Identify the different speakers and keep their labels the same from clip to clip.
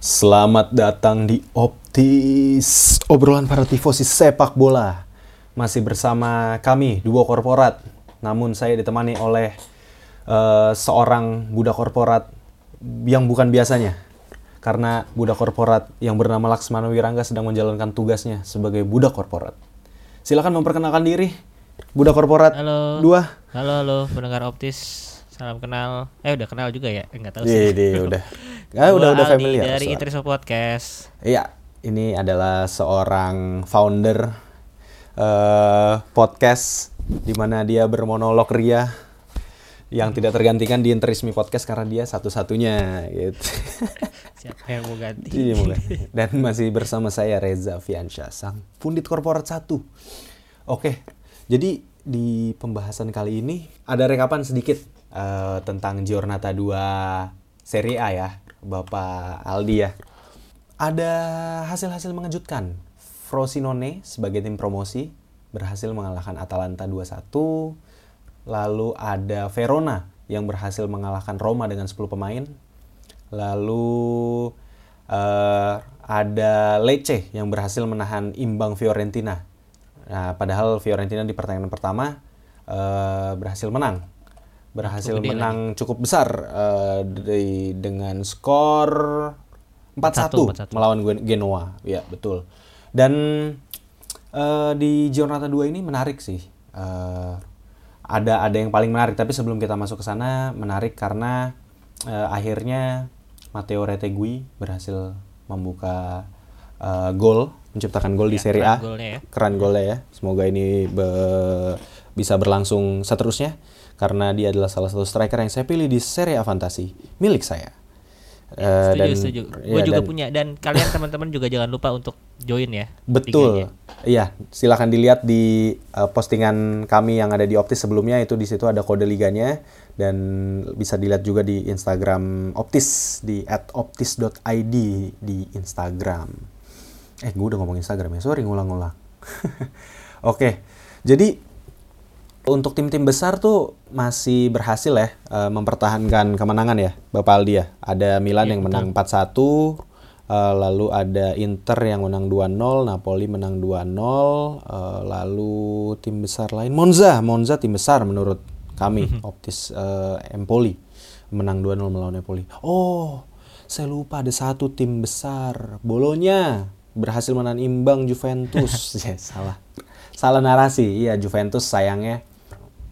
Speaker 1: Selamat datang di Optis, obrolan para tifosi sepak bola. Masih bersama kami, dua korporat. Namun saya ditemani oleh eh, seorang budak korporat yang bukan biasanya. Karena budak korporat yang bernama Laksmana Wirangga sedang menjalankan tugasnya sebagai budak korporat. Silakan memperkenalkan diri, budak korporat
Speaker 2: Halo.
Speaker 1: dua.
Speaker 2: Halo, halo, pendengar optis. Salam kenal. Eh, udah kenal juga ya? Enggak tahu
Speaker 1: Iya,
Speaker 2: sih.
Speaker 1: iya, udah. Ah, udah
Speaker 2: Gua
Speaker 1: udah
Speaker 2: Aldi
Speaker 1: familiar.
Speaker 2: Dari. Intriso Podcast.
Speaker 1: Iya, ini adalah seorang founder eh, podcast di mana dia bermonolog ria yang tidak tergantikan di Interismi Podcast karena dia satu-satunya gitu.
Speaker 2: Siapa yang mau ganti?
Speaker 1: Iya, mulai. Dan masih bersama saya Reza Fiansyah, sang pundit korporat satu. Oke, jadi di pembahasan kali ini ada rekapan sedikit eh, tentang Giornata 2 Serie A ya, Bapak Aldi ya. Ada hasil-hasil mengejutkan. Frosinone sebagai tim promosi berhasil mengalahkan Atalanta 2-1. Lalu ada Verona yang berhasil mengalahkan Roma dengan 10 pemain. Lalu eh, ada Lecce yang berhasil menahan imbang Fiorentina. Nah, padahal Fiorentina di pertandingan pertama eh, berhasil menang. Berhasil
Speaker 2: Cukup
Speaker 1: menang cukup besar eh, di- dengan skor 4-1
Speaker 2: 4-1.
Speaker 1: melawan Gen- Genoa. Ya, betul. Dan eh, di Giornata 2 ini menarik sih. Eh, ada ada yang paling menarik, tapi sebelum kita masuk ke sana menarik karena eh, akhirnya Matteo Retegui berhasil membuka eh, gol, menciptakan gol di
Speaker 2: Ya,
Speaker 1: Serie A.
Speaker 2: keren golnya ya.
Speaker 1: Keren golnya ya. Semoga ini be- bisa berlangsung seterusnya karena dia adalah salah satu striker yang saya pilih di Serie A Fantasi milik saya. Eh,
Speaker 2: Setuju,
Speaker 1: dan-
Speaker 2: setuju. Gue juga
Speaker 1: dan-
Speaker 2: punya dan kalian teman-teman juga jangan lupa untuk join ya.
Speaker 1: Betul. Iya, silakan dilihat di uh, postingan kami yang ada di Optis sebelumnya itu di situ ada kode liganya dan bisa dilihat juga di Instagram Optis di @optis.id di Instagram. Eh, gue udah ngomong Instagram ya. Sorry ngulang-ngulang. Oke. Jadi untuk tim-tim besar tuh masih berhasil ya eh, mempertahankan kemenangan ya, Bapak Aldi ya. Ada Milan
Speaker 2: Iya,
Speaker 1: yang menang 4-1, eh, lalu ada Inter yang menang 2-0, Napoli menang 2-0, eh, lalu tim besar lain Monza, Monza tim besar menurut kami, Optis eh, Empoli menang 2-0 melawan Empoli. Oh, saya lupa ada satu tim besar, Bolonya berhasil menahan imbang Juventus. ya, salah. Salah narasi. Iya, Juventus sayangnya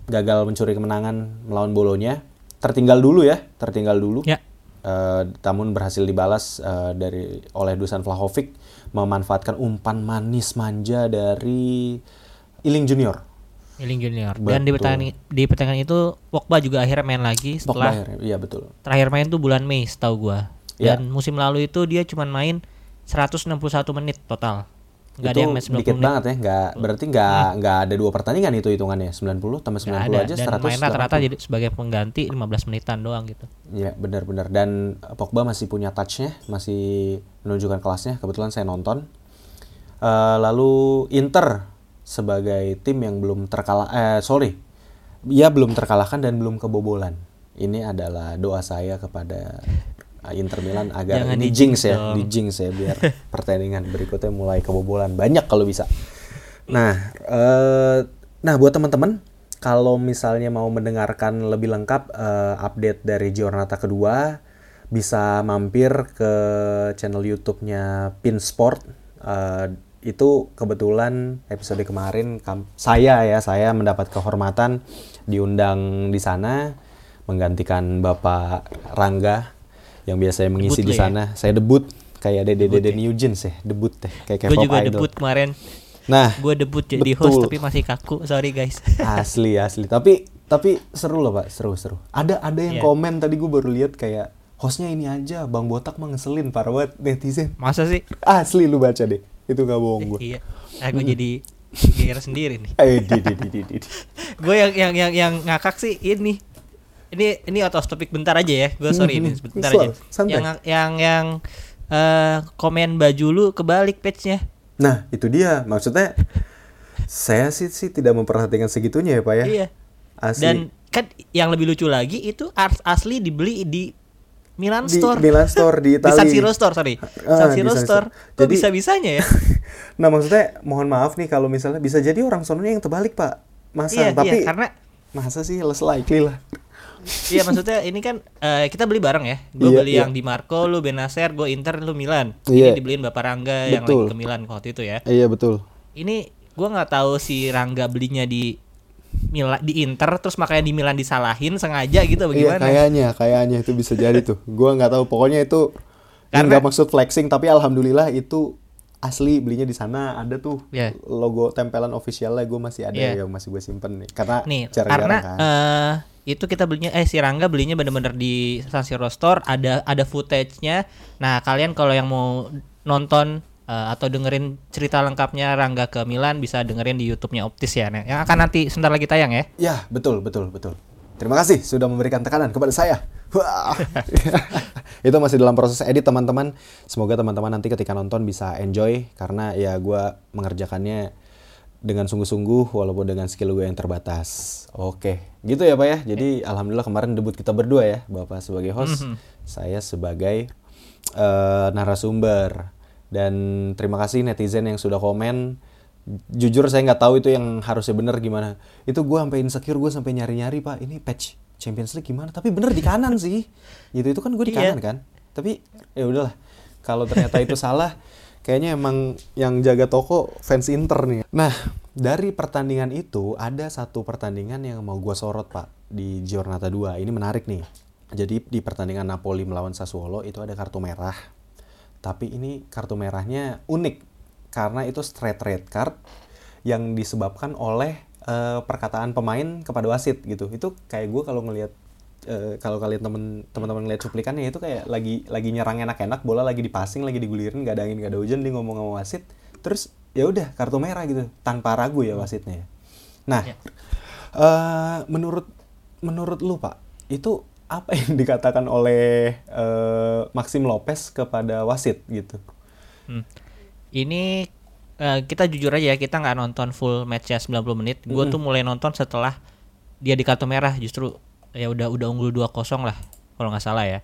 Speaker 1: gagal mencuri kemenangan melawan Bolonya. Tertinggal dulu ya, tertinggal dulu.
Speaker 2: Ya.
Speaker 1: Eh, namun berhasil dibalas eh, dari oleh Dusan Vlahovic memanfaatkan umpan manis manja dari Iling Junior.
Speaker 2: Miling Junior. Dan di
Speaker 1: Betul.
Speaker 2: pertandingan di pertandingan itu Pogba juga akhirnya main lagi
Speaker 1: Pogba
Speaker 2: setelah
Speaker 1: akhirnya. Iya betul.
Speaker 2: terakhir main tuh bulan Mei setahu gua.
Speaker 1: Ya.
Speaker 2: Dan musim lalu itu dia cuma main 161 menit total. Ada
Speaker 1: itu
Speaker 2: yang match 90
Speaker 1: dikit
Speaker 2: menit.
Speaker 1: banget ya, nggak berarti nggak nggak ada dua pertandingan itu hitungannya 90 tambah 90
Speaker 2: Nggak ada.
Speaker 1: aja
Speaker 2: Dan
Speaker 1: 100
Speaker 2: main rata-rata jadi sebagai pengganti 15 menitan doang gitu.
Speaker 1: Iya benar-benar dan Pogba masih punya touchnya, masih menunjukkan kelasnya. Kebetulan saya nonton. Eh, lalu Inter sebagai tim yang belum terkalah, eh sorry, ia belum terkalahkan dan belum kebobolan. Ini adalah doa saya kepada eh, Inter Milan agar
Speaker 2: Jangan
Speaker 1: ini
Speaker 2: di-jinx
Speaker 1: jinx ya,
Speaker 2: dong.
Speaker 1: di jinx ya biar pertandingan berikutnya mulai kebobolan banyak kalau bisa. Nah, eh, nah buat teman-teman kalau misalnya mau mendengarkan lebih lengkap eh, update dari Giornata kedua, bisa mampir ke channel YouTube-nya Pin Sport. Eh, itu kebetulan episode kemarin saya ya saya mendapat kehormatan diundang di sana menggantikan Bapak Rangga yang biasanya mengisi
Speaker 2: Debut
Speaker 1: di
Speaker 2: ya?
Speaker 1: sana. Saya debut kayak Dede Dede Nugent sih, debut deh kayak
Speaker 2: Gue
Speaker 1: K-pop
Speaker 2: juga
Speaker 1: idol.
Speaker 2: debut kemarin.
Speaker 1: Nah,
Speaker 2: Gue debut jadi
Speaker 1: betul.
Speaker 2: host tapi masih kaku. Sorry guys.
Speaker 1: asli asli tapi tapi seru loh pak seru seru ada ada yang
Speaker 2: Iya.
Speaker 1: komen tadi gue baru lihat kayak hostnya ini aja bang botak mah ngeselin parah banget netizen
Speaker 2: Masa sih?
Speaker 1: asli lu baca deh itu gak bohong gue
Speaker 2: Iya. Aku jadi GR sendiri nih.
Speaker 1: eh di di di di, di.
Speaker 2: Gue yang yang yang yang ngakak sih ini. Ini ini out of topic bentar aja ya. Gue sorry ini
Speaker 1: Hmm,
Speaker 2: bentar
Speaker 1: slow,
Speaker 2: aja.
Speaker 1: santai.
Speaker 2: Yang yang yang eh, komen baju lu kebalik page-nya.
Speaker 1: nah itu dia maksudnya saya sih sih tidak memperhatikan segitunya ya pak ya
Speaker 2: Iya.
Speaker 1: asli
Speaker 2: Dan kan yang lebih lucu lagi itu ars asli dibeli di Milan
Speaker 1: di
Speaker 2: Store.
Speaker 1: Milan Store di
Speaker 2: Di
Speaker 1: Italia.
Speaker 2: San Siro Store, sorry.
Speaker 1: Ah,
Speaker 2: San
Speaker 1: di
Speaker 2: Siro
Speaker 1: San Siro.
Speaker 2: Store. Kok
Speaker 1: Jadi-
Speaker 2: bisa-bisanya ya?
Speaker 1: Nah maksudnya mohon maaf nih kalau misalnya bisa jadi orang sononya yang terbalik pak masa
Speaker 2: iya,
Speaker 1: tapi
Speaker 2: iya, karena
Speaker 1: masa sih less likely lah
Speaker 2: Iya maksudnya ini kan eh, kita beli bareng ya. Gue
Speaker 1: Iya,
Speaker 2: beli
Speaker 1: iya.
Speaker 2: yang di Marco, lu Benacer, gue Inter, lu Milan.
Speaker 1: Iya.
Speaker 2: Ini dibeliin Bapak Rangga yang
Speaker 1: Betul.
Speaker 2: lagi ke Milan waktu itu ya.
Speaker 1: iya betul
Speaker 2: Ini gue nggak tahu si Rangga belinya di Milan di Inter terus makanya di Milan disalahin sengaja gitu
Speaker 1: iya
Speaker 2: bagaimana?
Speaker 1: kayaknya kayaknya itu bisa jadi tuh gua nggak tahu pokoknya itu
Speaker 2: Karena-
Speaker 1: nggak maksud flexing tapi alhamdulillah itu asli belinya di sana ada tuh
Speaker 2: Iya.
Speaker 1: logo tempelan officialnya gue masih ada
Speaker 2: Iya.
Speaker 1: yang masih gue simpen nih karena
Speaker 2: Nih,
Speaker 1: jarang-jarang
Speaker 2: karena
Speaker 1: kan
Speaker 2: eh, itu kita belinya eh si Rangga belinya bener-bener di San Siro Store ada ada footage-nya. Nah, kalian kalau yang mau nonton eh, atau dengerin cerita lengkapnya Rangga ke Milan bisa dengerin di YouTube-nya Optis ya. Nah, yang akan nanti sebentar lagi tayang ya.
Speaker 1: Ya, betul, betul, betul. Terima kasih sudah memberikan tekanan kepada saya. Itu masih dalam proses edit teman-teman. Semoga teman-teman nanti ketika nonton bisa enjoy karena ya gua mengerjakannya dengan sungguh-sungguh walaupun dengan skill gue yang terbatas. Oke, gitu ya Pak ya. Jadi alhamdulillah kemarin debut kita berdua ya, Bapak sebagai host, saya sebagai eh, narasumber. Dan terima kasih netizen yang sudah komen. Jujur saya nggak tahu itu yang harusnya bener gimana. Itu gue sampai insecure, gue sampai nyari-nyari Pak. Ini patch Champions League gimana? Tapi bener di kanan sih. Gitu itu kan gue di
Speaker 2: Iya.
Speaker 1: kanan kan. Tapi ya udahlah. Kalau ternyata itu salah, kayaknya emang yang jaga toko fans Inter nih. Nah, dari pertandingan itu ada satu pertandingan yang mau gua sorot Pak di Giornata 2. Ini menarik nih. Jadi di pertandingan Napoli melawan Sassuolo itu ada kartu merah. Tapi ini kartu merahnya unik karena itu straight red card yang disebabkan oleh eh, perkataan pemain kepada wasit gitu. Itu kayak gue kalau ngelihat eh, kalau kalian temen teman-teman ngeliat cuplikannya itu kayak lagi lagi nyerang enak-enak bola lagi dipasing lagi digulirin gak ada angin gak ada hujan dia ngomong sama wasit terus ya udah kartu merah gitu tanpa ragu ya wasitnya ya. Nah,
Speaker 2: Ya.
Speaker 1: eh, menurut menurut lu Pak, itu apa yang dikatakan oleh eh, Maxim Lopez kepada wasit gitu?
Speaker 2: Hmm. Ini eh, kita jujur aja ya, kita nggak nonton full match ya 90 menit. Gue tuh mulai nonton setelah dia di kartu merah justru ya udah udah unggul 2-0 lah kalau nggak salah ya.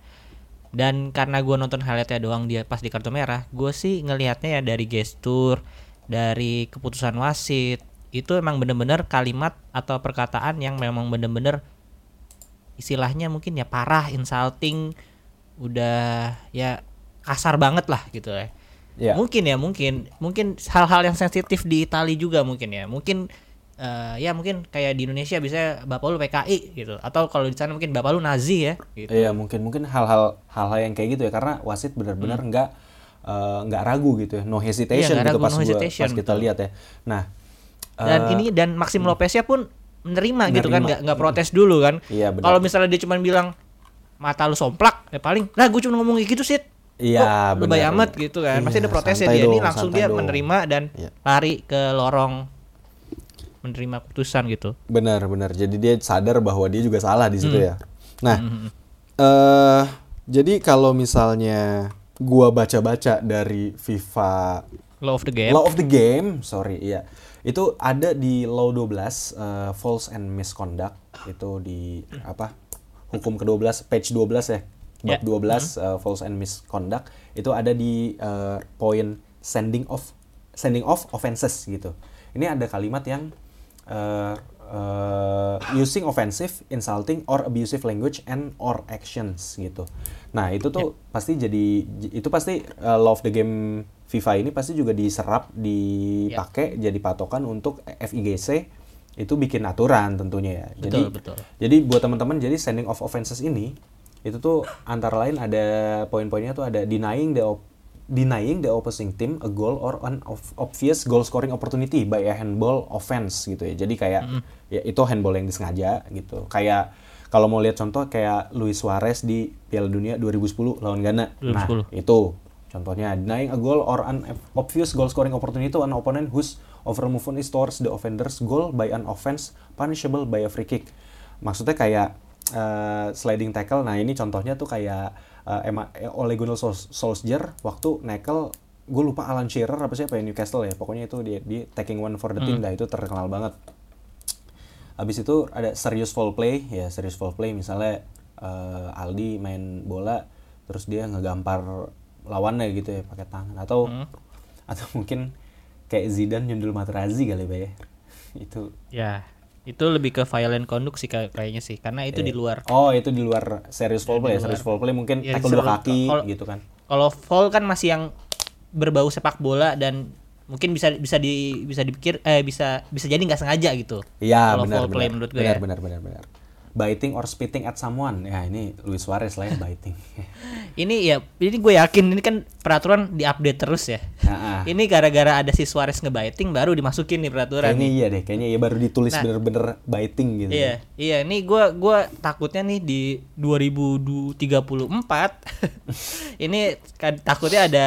Speaker 2: Dan karena gue nonton highlightnya doang dia pas di kartu merah, gue sih ngelihatnya ya dari gestur, dari keputusan wasit itu emang bener-bener kalimat atau perkataan yang memang bener-bener istilahnya mungkin ya parah, insulting, udah ya kasar banget lah gitu ya.
Speaker 1: Ya.
Speaker 2: Mungkin ya, mungkin mungkin hal-hal yang sensitif di Itali juga mungkin ya. Mungkin eh, ya mungkin kayak di Indonesia bisa bapak lu PKI gitu atau kalau di sana mungkin bapak lu Nazi ya gitu.
Speaker 1: Iya mungkin mungkin hal-hal hal-hal yang kayak gitu ya karena wasit benar-benar nggak eh, nggak ragu gitu ya no hesitation
Speaker 2: Hmm. Iya,
Speaker 1: gitu
Speaker 2: ragu,
Speaker 1: pas
Speaker 2: no
Speaker 1: gua-
Speaker 2: hesitation,
Speaker 1: pas kita
Speaker 2: betul.
Speaker 1: lihat ya. Nah
Speaker 2: Dan
Speaker 1: eh,
Speaker 2: ini dan Maxim Lopeznya pun menerima, gitu kan
Speaker 1: Menerima.
Speaker 2: nggak nggak protes dulu kan.
Speaker 1: Iya.
Speaker 2: Kalau misalnya dia cuma bilang mata lu somplak ya paling nah gue cuma ngomong gitu sih
Speaker 1: Iya,
Speaker 2: lebay amat gitu kan pasti
Speaker 1: Iya,
Speaker 2: ada protesnya dia ini
Speaker 1: dong,
Speaker 2: langsung
Speaker 1: santai
Speaker 2: dia
Speaker 1: dong.
Speaker 2: menerima dan
Speaker 1: Iya.
Speaker 2: lari ke lorong menerima keputusan gitu
Speaker 1: benar benar. Jadi dia sadar bahwa dia juga salah di
Speaker 2: Hmm.
Speaker 1: situ ya. Nah eh jadi kalau misalnya gua baca-baca dari FIFA
Speaker 2: law of the game
Speaker 1: Law of the game, sorry, iya. Itu ada di Law 12 eh, false and misconduct itu di apa? Hukum ke-12 page 12 ya. Bab
Speaker 2: Ya.
Speaker 1: 12 eh, false and misconduct itu ada di eh, poin sending off sending off offenses gitu. Ini ada kalimat yang eh, eh, using offensive, insulting or abusive language and or actions gitu. Nah, itu tuh pasti jadi itu pasti law of the game FIFA ini pasti juga diserap, dipakai jadi patokan untuk FIGC itu bikin aturan tentunya ya. Jadi
Speaker 2: Betul, betul.
Speaker 1: jadi buat teman-teman jadi sending of offenses ini itu tuh antara lain ada poin-poinnya tuh ada denying the denying the opposing team a goal or an obvious goal scoring opportunity by a handball offense gitu ya. Jadi kayak ya itu handball yang disengaja gitu. Kayak kalau mau lihat contoh kayak Luis Suarez di Piala Dunia 2010 lawan Ghana. Nah,
Speaker 2: 2010.
Speaker 1: itu contohnya denying a goal or an obvious goal scoring opportunity to an opponent whose over movement is towards the offender's goal by an offense punishable by a free kick. Maksudnya kayak eh, sliding tackle. Nah, ini contohnya tuh kayak eh, Emma, eh, Ole Gunnar Sol- Solskjaer waktu nekel gue lupa Alan Shearer apa siapa ya Newcastle ya. Pokoknya itu dia di taking one for the team dah itu terkenal banget. Habis itu ada serious foul play, ya serious foul play misalnya eh, Aldi main bola terus dia ngegampar lawannya gitu ya pakai tangan atau
Speaker 2: Hmm.
Speaker 1: atau mungkin kayak Zidane nyundul Materazzi kali ya itu
Speaker 2: Ya, itu lebih ke violent conduct sih kayak- kayaknya sih, karena itu di luar.
Speaker 1: oh itu di luar serius foul play ya serius foul play mungkin
Speaker 2: Ya,
Speaker 1: tackle dua kaki
Speaker 2: kalau-
Speaker 1: gitu kan.
Speaker 2: Kalau foul kan masih yang berbau sepak bola dan mungkin bisa bisa di bisa dipikir eh bisa bisa jadi nggak sengaja gitu.
Speaker 1: Iya
Speaker 2: Kalau
Speaker 1: benar
Speaker 2: foul play
Speaker 1: benar.
Speaker 2: menurut gue
Speaker 1: benar,
Speaker 2: ya.
Speaker 1: benar benar benar biting or spitting at someone ya ini Luis Suarez lah ya biting
Speaker 2: Ini ya ini gue yakin ini kan peraturan diupdate terus ya.
Speaker 1: Nah.
Speaker 2: Ini gara-gara ada si Suarez ngebiting baru dimasukin nih peraturan.
Speaker 1: kayaknya iya deh kayaknya ya baru ditulis bener-bener biting gitu
Speaker 2: Nah. Iya, iya. Nih gua gua takutnya nih di 2034 ini takutnya ada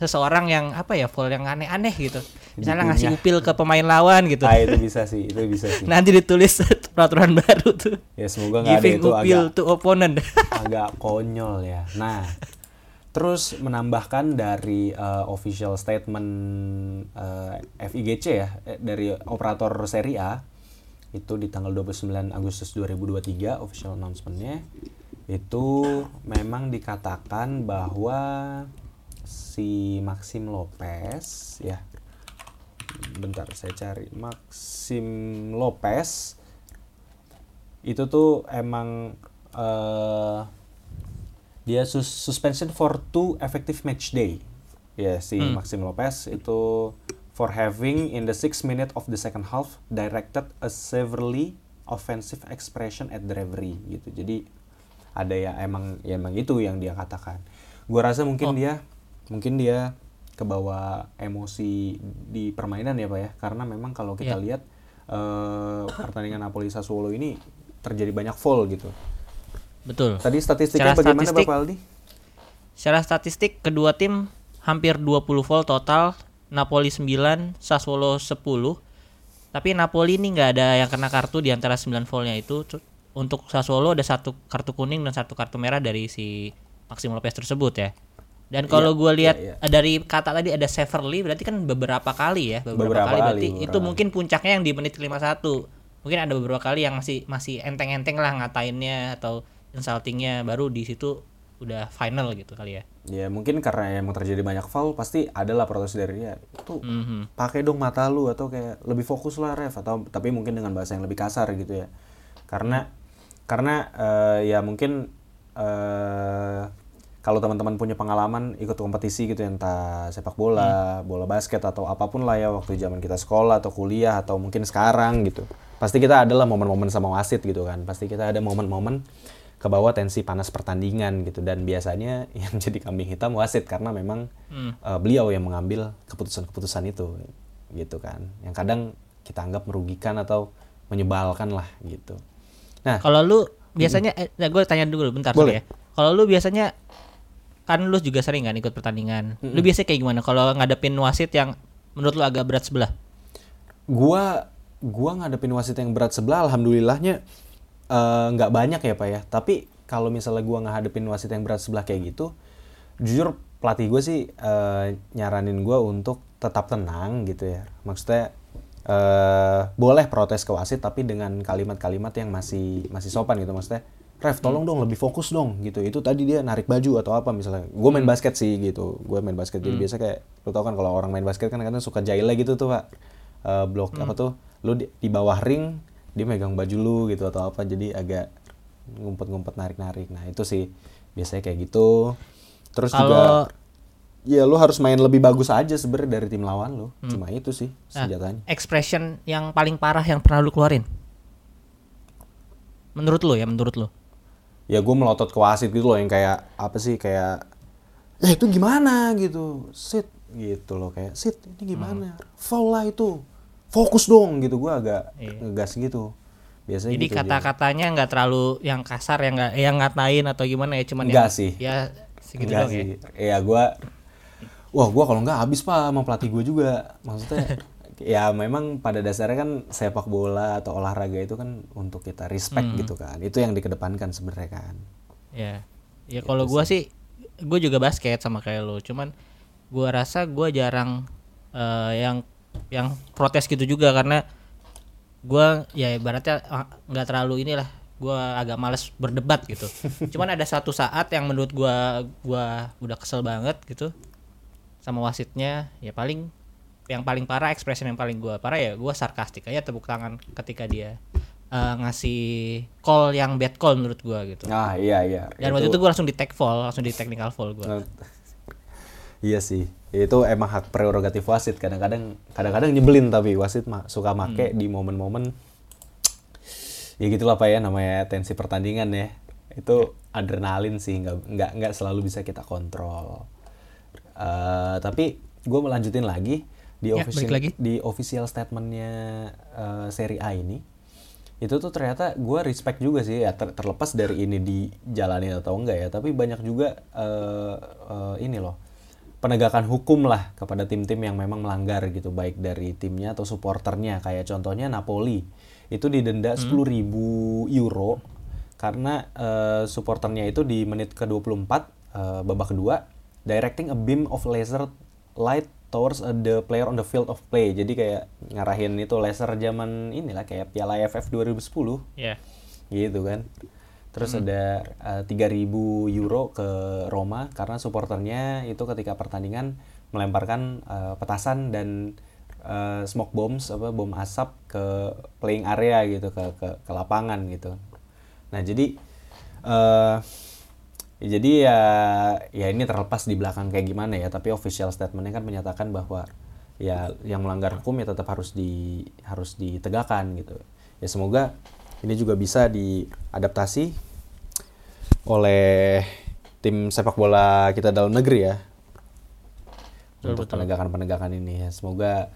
Speaker 2: seseorang yang apa ya foul yang aneh-aneh gitu. Misalnya ngasih upil ke pemain lawan gitu.
Speaker 1: ah itu bisa sih itu bisa sih
Speaker 2: Nanti ditulis peraturan baru tuh.
Speaker 1: ya semoga nggak ada
Speaker 2: Giving
Speaker 1: itu
Speaker 2: upil
Speaker 1: agak
Speaker 2: to opponent.
Speaker 1: agak konyol ya. Nah, terus menambahkan dari uh, official statement uh, FIGC ya eh, dari operator Serie A itu di tanggal 29 Agustus 2023 official announcementnya itu memang dikatakan bahwa si Maxim Lopez ya bentar saya cari. Maxim Lopez. Itu tuh emang eh dia sus- suspension for two effective match day. Ya si Maxim Lopez itu for having in the six minute of the second half directed a severely offensive expression at the referee gitu. Jadi ada ya emang ya emang itu yang dia katakan. Gua rasa mungkin dia mungkin dia kebawa emosi di permainan ya pak ya karena memang kalau kita lihat eh pertandingan Napoli Sassuolo ini terjadi banyak foul gitu
Speaker 2: Betul.
Speaker 1: tadi statistiknya
Speaker 2: Secara
Speaker 1: bagaimana
Speaker 2: statistik-
Speaker 1: Bapak Aldi
Speaker 2: Secara statistik kedua tim hampir 20 foul total, Napoli 9, Sassuolo 10. Tapi Napoli ini nggak ada yang kena kartu di antara 9 foulnya itu. Untuk Sassuolo ada satu kartu kuning dan satu kartu merah dari si Maxim Lopez tersebut ya. Dan kalau gue lihat
Speaker 1: iya,
Speaker 2: eh, dari kata tadi ada severely berarti kan beberapa kali ya, beberapa,
Speaker 1: Beberapa
Speaker 2: kali
Speaker 1: kali,
Speaker 2: berarti
Speaker 1: beberapa
Speaker 2: itu
Speaker 1: kali.
Speaker 2: mungkin puncaknya yang di menit 51. Mungkin ada beberapa kali yang masih masih enteng-enteng lah ngatainnya atau insultingnya baru di situ udah final gitu kali ya.
Speaker 1: ya mungkin karena emang terjadi banyak foul pasti adalah protes dari dia itu
Speaker 2: Mhm.
Speaker 1: pakai dong mata lu atau kayak lebih fokus lah ref atau tapi mungkin dengan bahasa yang lebih kasar gitu ya karena karena eh, ya mungkin eh kalau teman-teman punya pengalaman ikut kompetisi gitu ya, entah sepak bola, bola basket atau apa pun lah ya waktu zaman kita sekolah atau kuliah atau mungkin sekarang gitu. Pasti kita adalah momen-momen sama wasit gitu kan. Pasti kita ada momen-momen ke bawah tensi panas pertandingan gitu dan biasanya yang jadi kambing hitam wasit karena memang eh, beliau yang mengambil keputusan-keputusan itu gitu kan. Yang kadang kita anggap merugikan atau menyebalkan lah gitu. Nah,
Speaker 2: Kalau lu biasanya, eh, gue tanya dulu bentar
Speaker 1: Boleh.
Speaker 2: ya. Kalau lu biasanya kan lu juga sering kan ikut pertandingan. Lu biasanya kayak gimana? Kalau ngadepin wasit yang menurut lu agak berat sebelah?
Speaker 1: gua gua ngadepin wasit yang berat sebelah alhamdulillahnya eh, nggak banyak ya pak ya. Tapi kalau misalnya gua ngadepin wasit yang berat sebelah kayak gitu jujur pelatih gue sih eh, nyaranin gua untuk tetap tenang gitu ya. Maksudnya eh boleh protes ke wasit tapi dengan kalimat-kalimat yang masih masih sopan gitu maksudnya ref tolong dong lebih fokus dong gitu. Itu tadi dia narik baju atau apa misalnya. Gue main basket sih gitu. Gue main basket. Jadi biasa kayak lu tau kan kalau orang main basket kan kadang suka jaile gitu tuh pak. Eh, blok apa tuh lu di, di bawah ring dia megang baju lu gitu atau apa. Jadi agak ngumpet-ngumpet narik-narik. Nah itu sih biasanya kayak gitu. Terus
Speaker 2: Kalau
Speaker 1: juga ya lu harus main lebih bagus aja sebenarnya dari tim lawan lu. Cuma itu sih
Speaker 2: nah,
Speaker 1: senjatanya.
Speaker 2: expression yang paling parah yang pernah lu keluarin? Menurut lu ya, menurut lu?
Speaker 1: Ya gue melotot ke wasit gitu loh yang kayak apa sih kayak eh itu gimana? gitu. Sit gitu loh kayak sit ini gimana? Foul lah itu. Fokus dong gitu. Gue agak ngegas gitu. Biasanya
Speaker 2: Jadi
Speaker 1: gitu
Speaker 2: kata-katanya nggak terlalu yang kasar yang nggak yang ngatain atau gimana ya cuman
Speaker 1: Enggak
Speaker 2: yang,
Speaker 1: sih.
Speaker 2: ya segitu
Speaker 1: Enggak
Speaker 2: doang ya.
Speaker 1: sih. Iya gue Wah gue kalau nggak habis pak sama pelatih gue juga. Maksudnya Ya memang pada dasarnya kan sepak bola atau olahraga itu kan untuk kita respect
Speaker 2: Hmm.
Speaker 1: gitu kan Itu yang dikedepankan sebenarnya kan
Speaker 2: Ya. Ya
Speaker 1: Gitu
Speaker 2: kalau gua sih gue juga basket sama kayak lu, cuman gua rasa gua jarang eh, yang yang protes gitu juga karena gua ya ibaratnya ah, nggak terlalu inilah gua agak males berdebat gitu. Cuman ada satu saat yang menurut gua gua udah kesel banget gitu sama wasitnya ya paling yang paling parah ekspresi yang paling gua parah ya gua sarkastik aja tepuk tangan ketika dia eh, ngasih call yang bad call menurut gua gitu.
Speaker 1: Ah iya iya.
Speaker 2: Dan waktu itu gua langsung di take fall, langsung di technical fall gua.
Speaker 1: Iya sih, itu emang hak prerogatif wasit. Kadang-kadang, kadang-kadang nyebelin tapi wasit mah suka make di momen-momen. Ya gitulah pak ya namanya tensi pertandingan ya. Itu adrenalin sih, nggak nggak nggak selalu bisa kita kontrol. Eh, tapi gue melanjutin lagi di
Speaker 2: Ya,
Speaker 1: official
Speaker 2: lagi.
Speaker 1: di official statementnya eh, Serie A ini itu tuh ternyata gue respect juga sih ya ter- terlepas dari ini dijalani atau enggak ya tapi banyak juga eh, eh, ini loh penegakan hukum lah kepada tim-tim yang memang melanggar gitu baik dari timnya atau supporternya kayak contohnya Napoli itu didenda 10.000 euro karena eh, supporternya itu di menit ke-24 eh, babak kedua directing a beam of laser light towards uh, the player on the field of play. Jadi kayak ngarahin itu laser zaman inilah kayak Piala AFF 2010
Speaker 2: Ya.
Speaker 1: gitu kan. Terus ada uh, 3000 euro ke Roma karena supporternya itu ketika pertandingan melemparkan uh, petasan dan uh, smoke bombs apa bom asap ke playing area gitu ke ke, ke lapangan gitu. Nah, jadi eh ya jadi ya ya ini terlepas di belakang kayak gimana ya, tapi official statementnya kan menyatakan bahwa ya yang melanggar hukum ya tetap harus di harus ditegakkan gitu. Ya semoga ini juga bisa diadaptasi oleh tim sepak bola kita dalam negeri ya untuk penegakan-penegakan ini ya. Semoga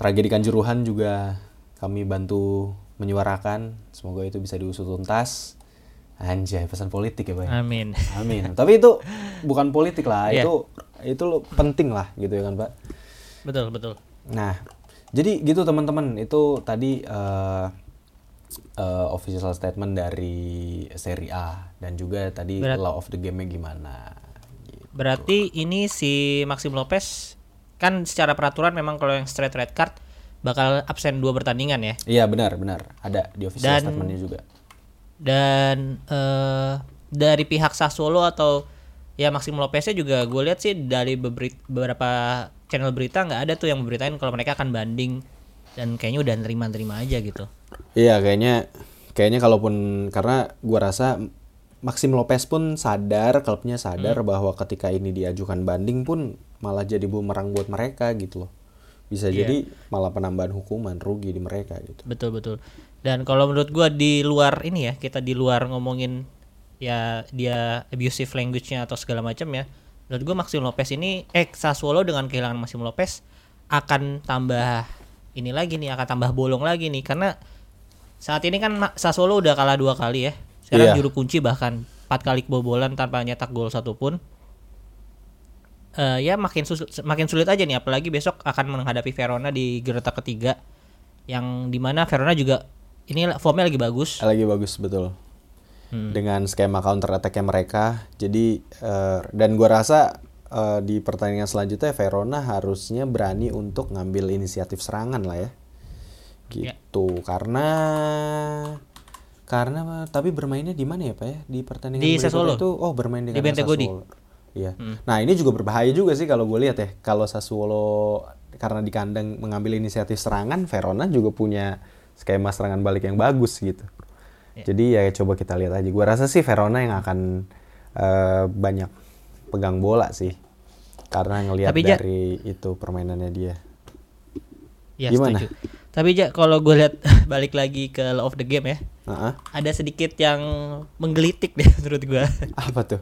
Speaker 1: tragedi Kanjuruhan juga kami bantu menyuarakan. Semoga itu bisa diusut tuntas. Anjay, pesan politik ya, Pak.
Speaker 2: Amin.
Speaker 1: Amin. Tapi itu bukan politik lah,
Speaker 2: Iya.
Speaker 1: itu itu lo penting lah gitu ya kan, Pak.
Speaker 2: Betul, betul.
Speaker 1: Nah, jadi gitu teman-teman, itu tadi eh, eh, official statement dari Serie A dan juga tadi
Speaker 2: Berat-
Speaker 1: law of the game-nya gimana.
Speaker 2: Berarti ini si Maxim Lopez kan secara peraturan memang kalau yang straight red card bakal absen dua pertandingan ya.
Speaker 1: Iya, benar, benar. Ada di official
Speaker 2: Dan-
Speaker 1: statement-nya juga.
Speaker 2: Dan eh dari pihak Sassuolo atau ya Maxim Lopeznya juga gue lihat sih dari beberapa channel berita nggak ada tuh yang memberitain kalau mereka akan banding dan kayaknya udah nerima-nerima aja gitu.
Speaker 1: Iya kayaknya kayaknya kalaupun karena gua rasa Maxim Lopez pun sadar klubnya sadar bahwa ketika ini diajukan banding pun malah jadi bumerang buat mereka gitu loh. Bisa jadi malah penambahan hukuman rugi di mereka gitu.
Speaker 2: Betul betul. Dan kalau menurut gua di luar ini ya, kita di luar ngomongin ya dia abusive language-nya atau segala macam ya. Menurut gua Maxim Lopez ini eh Sassuolo dengan kehilangan Maxim Lopez akan tambah ini lagi nih, akan tambah bolong lagi nih karena saat ini kan Sassuolo udah kalah dua kali ya. Sekarang
Speaker 1: Iya.
Speaker 2: juru kunci bahkan empat kali kebobolan tanpa nyetak gol satupun. Eh ya makin sus- makin sulit aja nih apalagi besok akan menghadapi Verona di gereta ketiga yang di mana Verona juga ini formnya lagi bagus
Speaker 1: Lagi bagus betul. Dengan skema counter attack-nya mereka. Jadi eh, dan gua rasa eh, di pertandingan selanjutnya Verona harusnya berani untuk ngambil inisiatif serangan lah ya. Gitu. Karena karena tapi bermainnya di mana ya Pak ya? Di pertandingan
Speaker 2: Di Sassuolo.
Speaker 1: itu oh bermain di
Speaker 2: Di.
Speaker 1: Sassuolo. Iya. Nah, ini juga berbahaya juga sih kalau gue lihat ya. Kalau Sassuolo karena di kandang mengambil inisiatif serangan, Verona juga punya skema serangan balik yang bagus gitu. Jadi ya coba kita lihat aja. Gua rasa sih Verona yang akan eh, banyak pegang bola sih. Karena ngelihat
Speaker 2: Ja-
Speaker 1: dari itu permainannya dia.
Speaker 2: ya
Speaker 1: Gimana?
Speaker 2: setuju tapi ja kalau gue lihat balik lagi ke law of the game ya
Speaker 1: Heeh.
Speaker 2: ada sedikit yang menggelitik deh menurut gue
Speaker 1: Apa tuh?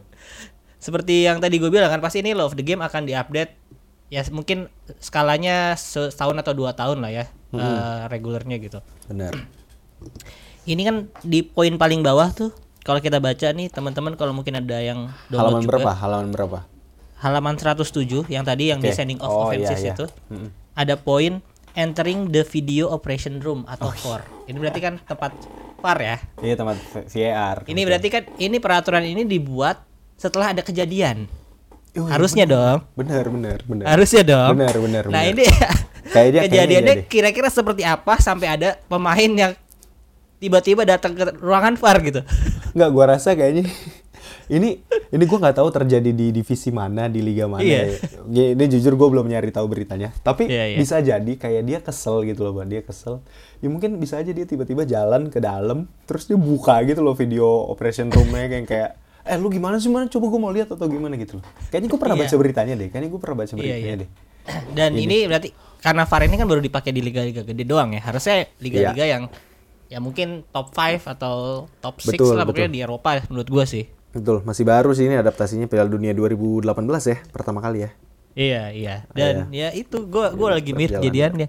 Speaker 2: seperti yang tadi gue bilang kan pasti ini law of the game akan diupdate ya mungkin skalanya setahun atau dua tahun lah ya eh, regulernya gitu
Speaker 1: Benar.
Speaker 2: ini kan di poin paling bawah tuh kalau kita baca nih teman-teman kalau mungkin ada yang
Speaker 1: Halaman
Speaker 2: download juga
Speaker 1: berapa? Halaman berapa?
Speaker 2: halaman 107 yang tadi yang
Speaker 1: Oke.
Speaker 2: descending of
Speaker 1: Oh,
Speaker 2: offenses
Speaker 1: iya, iya.
Speaker 2: itu ada poin entering the video operation room atau VAR. Ini berarti kan tempat VAR ya.
Speaker 1: Iya tempat VAR.
Speaker 2: Ini berarti kan ini peraturan ini dibuat setelah ada kejadian. Harusnya dong.
Speaker 1: Benar, benar, benar.
Speaker 2: Harusnya dong.
Speaker 1: Benar, benar,
Speaker 2: Nah, ini
Speaker 1: Kayaknya-
Speaker 2: kejadiannya
Speaker 1: iya deh.
Speaker 2: kira-kira seperti apa sampai ada pemain yang tiba-tiba datang ke ruangan VAR gitu.
Speaker 1: Nggak, gua rasa kayaknya ini ini gua nggak tahu terjadi di divisi mana di liga mana.
Speaker 2: Iya.
Speaker 1: Ya. Ini jujur gue belum nyari tahu beritanya. Tapi
Speaker 2: Iya, iya.
Speaker 1: bisa jadi kayak dia kesel gitu loh, bang. Dia kesel. Ya mungkin bisa aja dia tiba-tiba jalan ke dalam, terus dia buka gitu loh video operation roomnya kayak kayak eh lu gimana sih mana coba gue mau lihat atau gimana gitu loh. Kayaknya gue pernah
Speaker 2: Iya.
Speaker 1: baca beritanya deh. Kayaknya gue pernah baca
Speaker 2: Iya,
Speaker 1: beritanya
Speaker 2: iya.
Speaker 1: deh.
Speaker 2: Dan ini berarti karena VAR ini kan baru dipakai di liga-liga gede doang ya. Harusnya liga-liga
Speaker 1: Iya.
Speaker 2: yang ya mungkin top 5 atau top 6
Speaker 1: Betul,
Speaker 2: lah pokoknya
Speaker 1: betul.
Speaker 2: di Eropa menurut gua sih.
Speaker 1: Betul, masih baru sih ini adaptasinya Piala Dunia 2018 ya, pertama kali ya.
Speaker 2: Iya, iya. Dan ya itu gua gua lagi mirip
Speaker 1: perjalanan.
Speaker 2: jadian dia.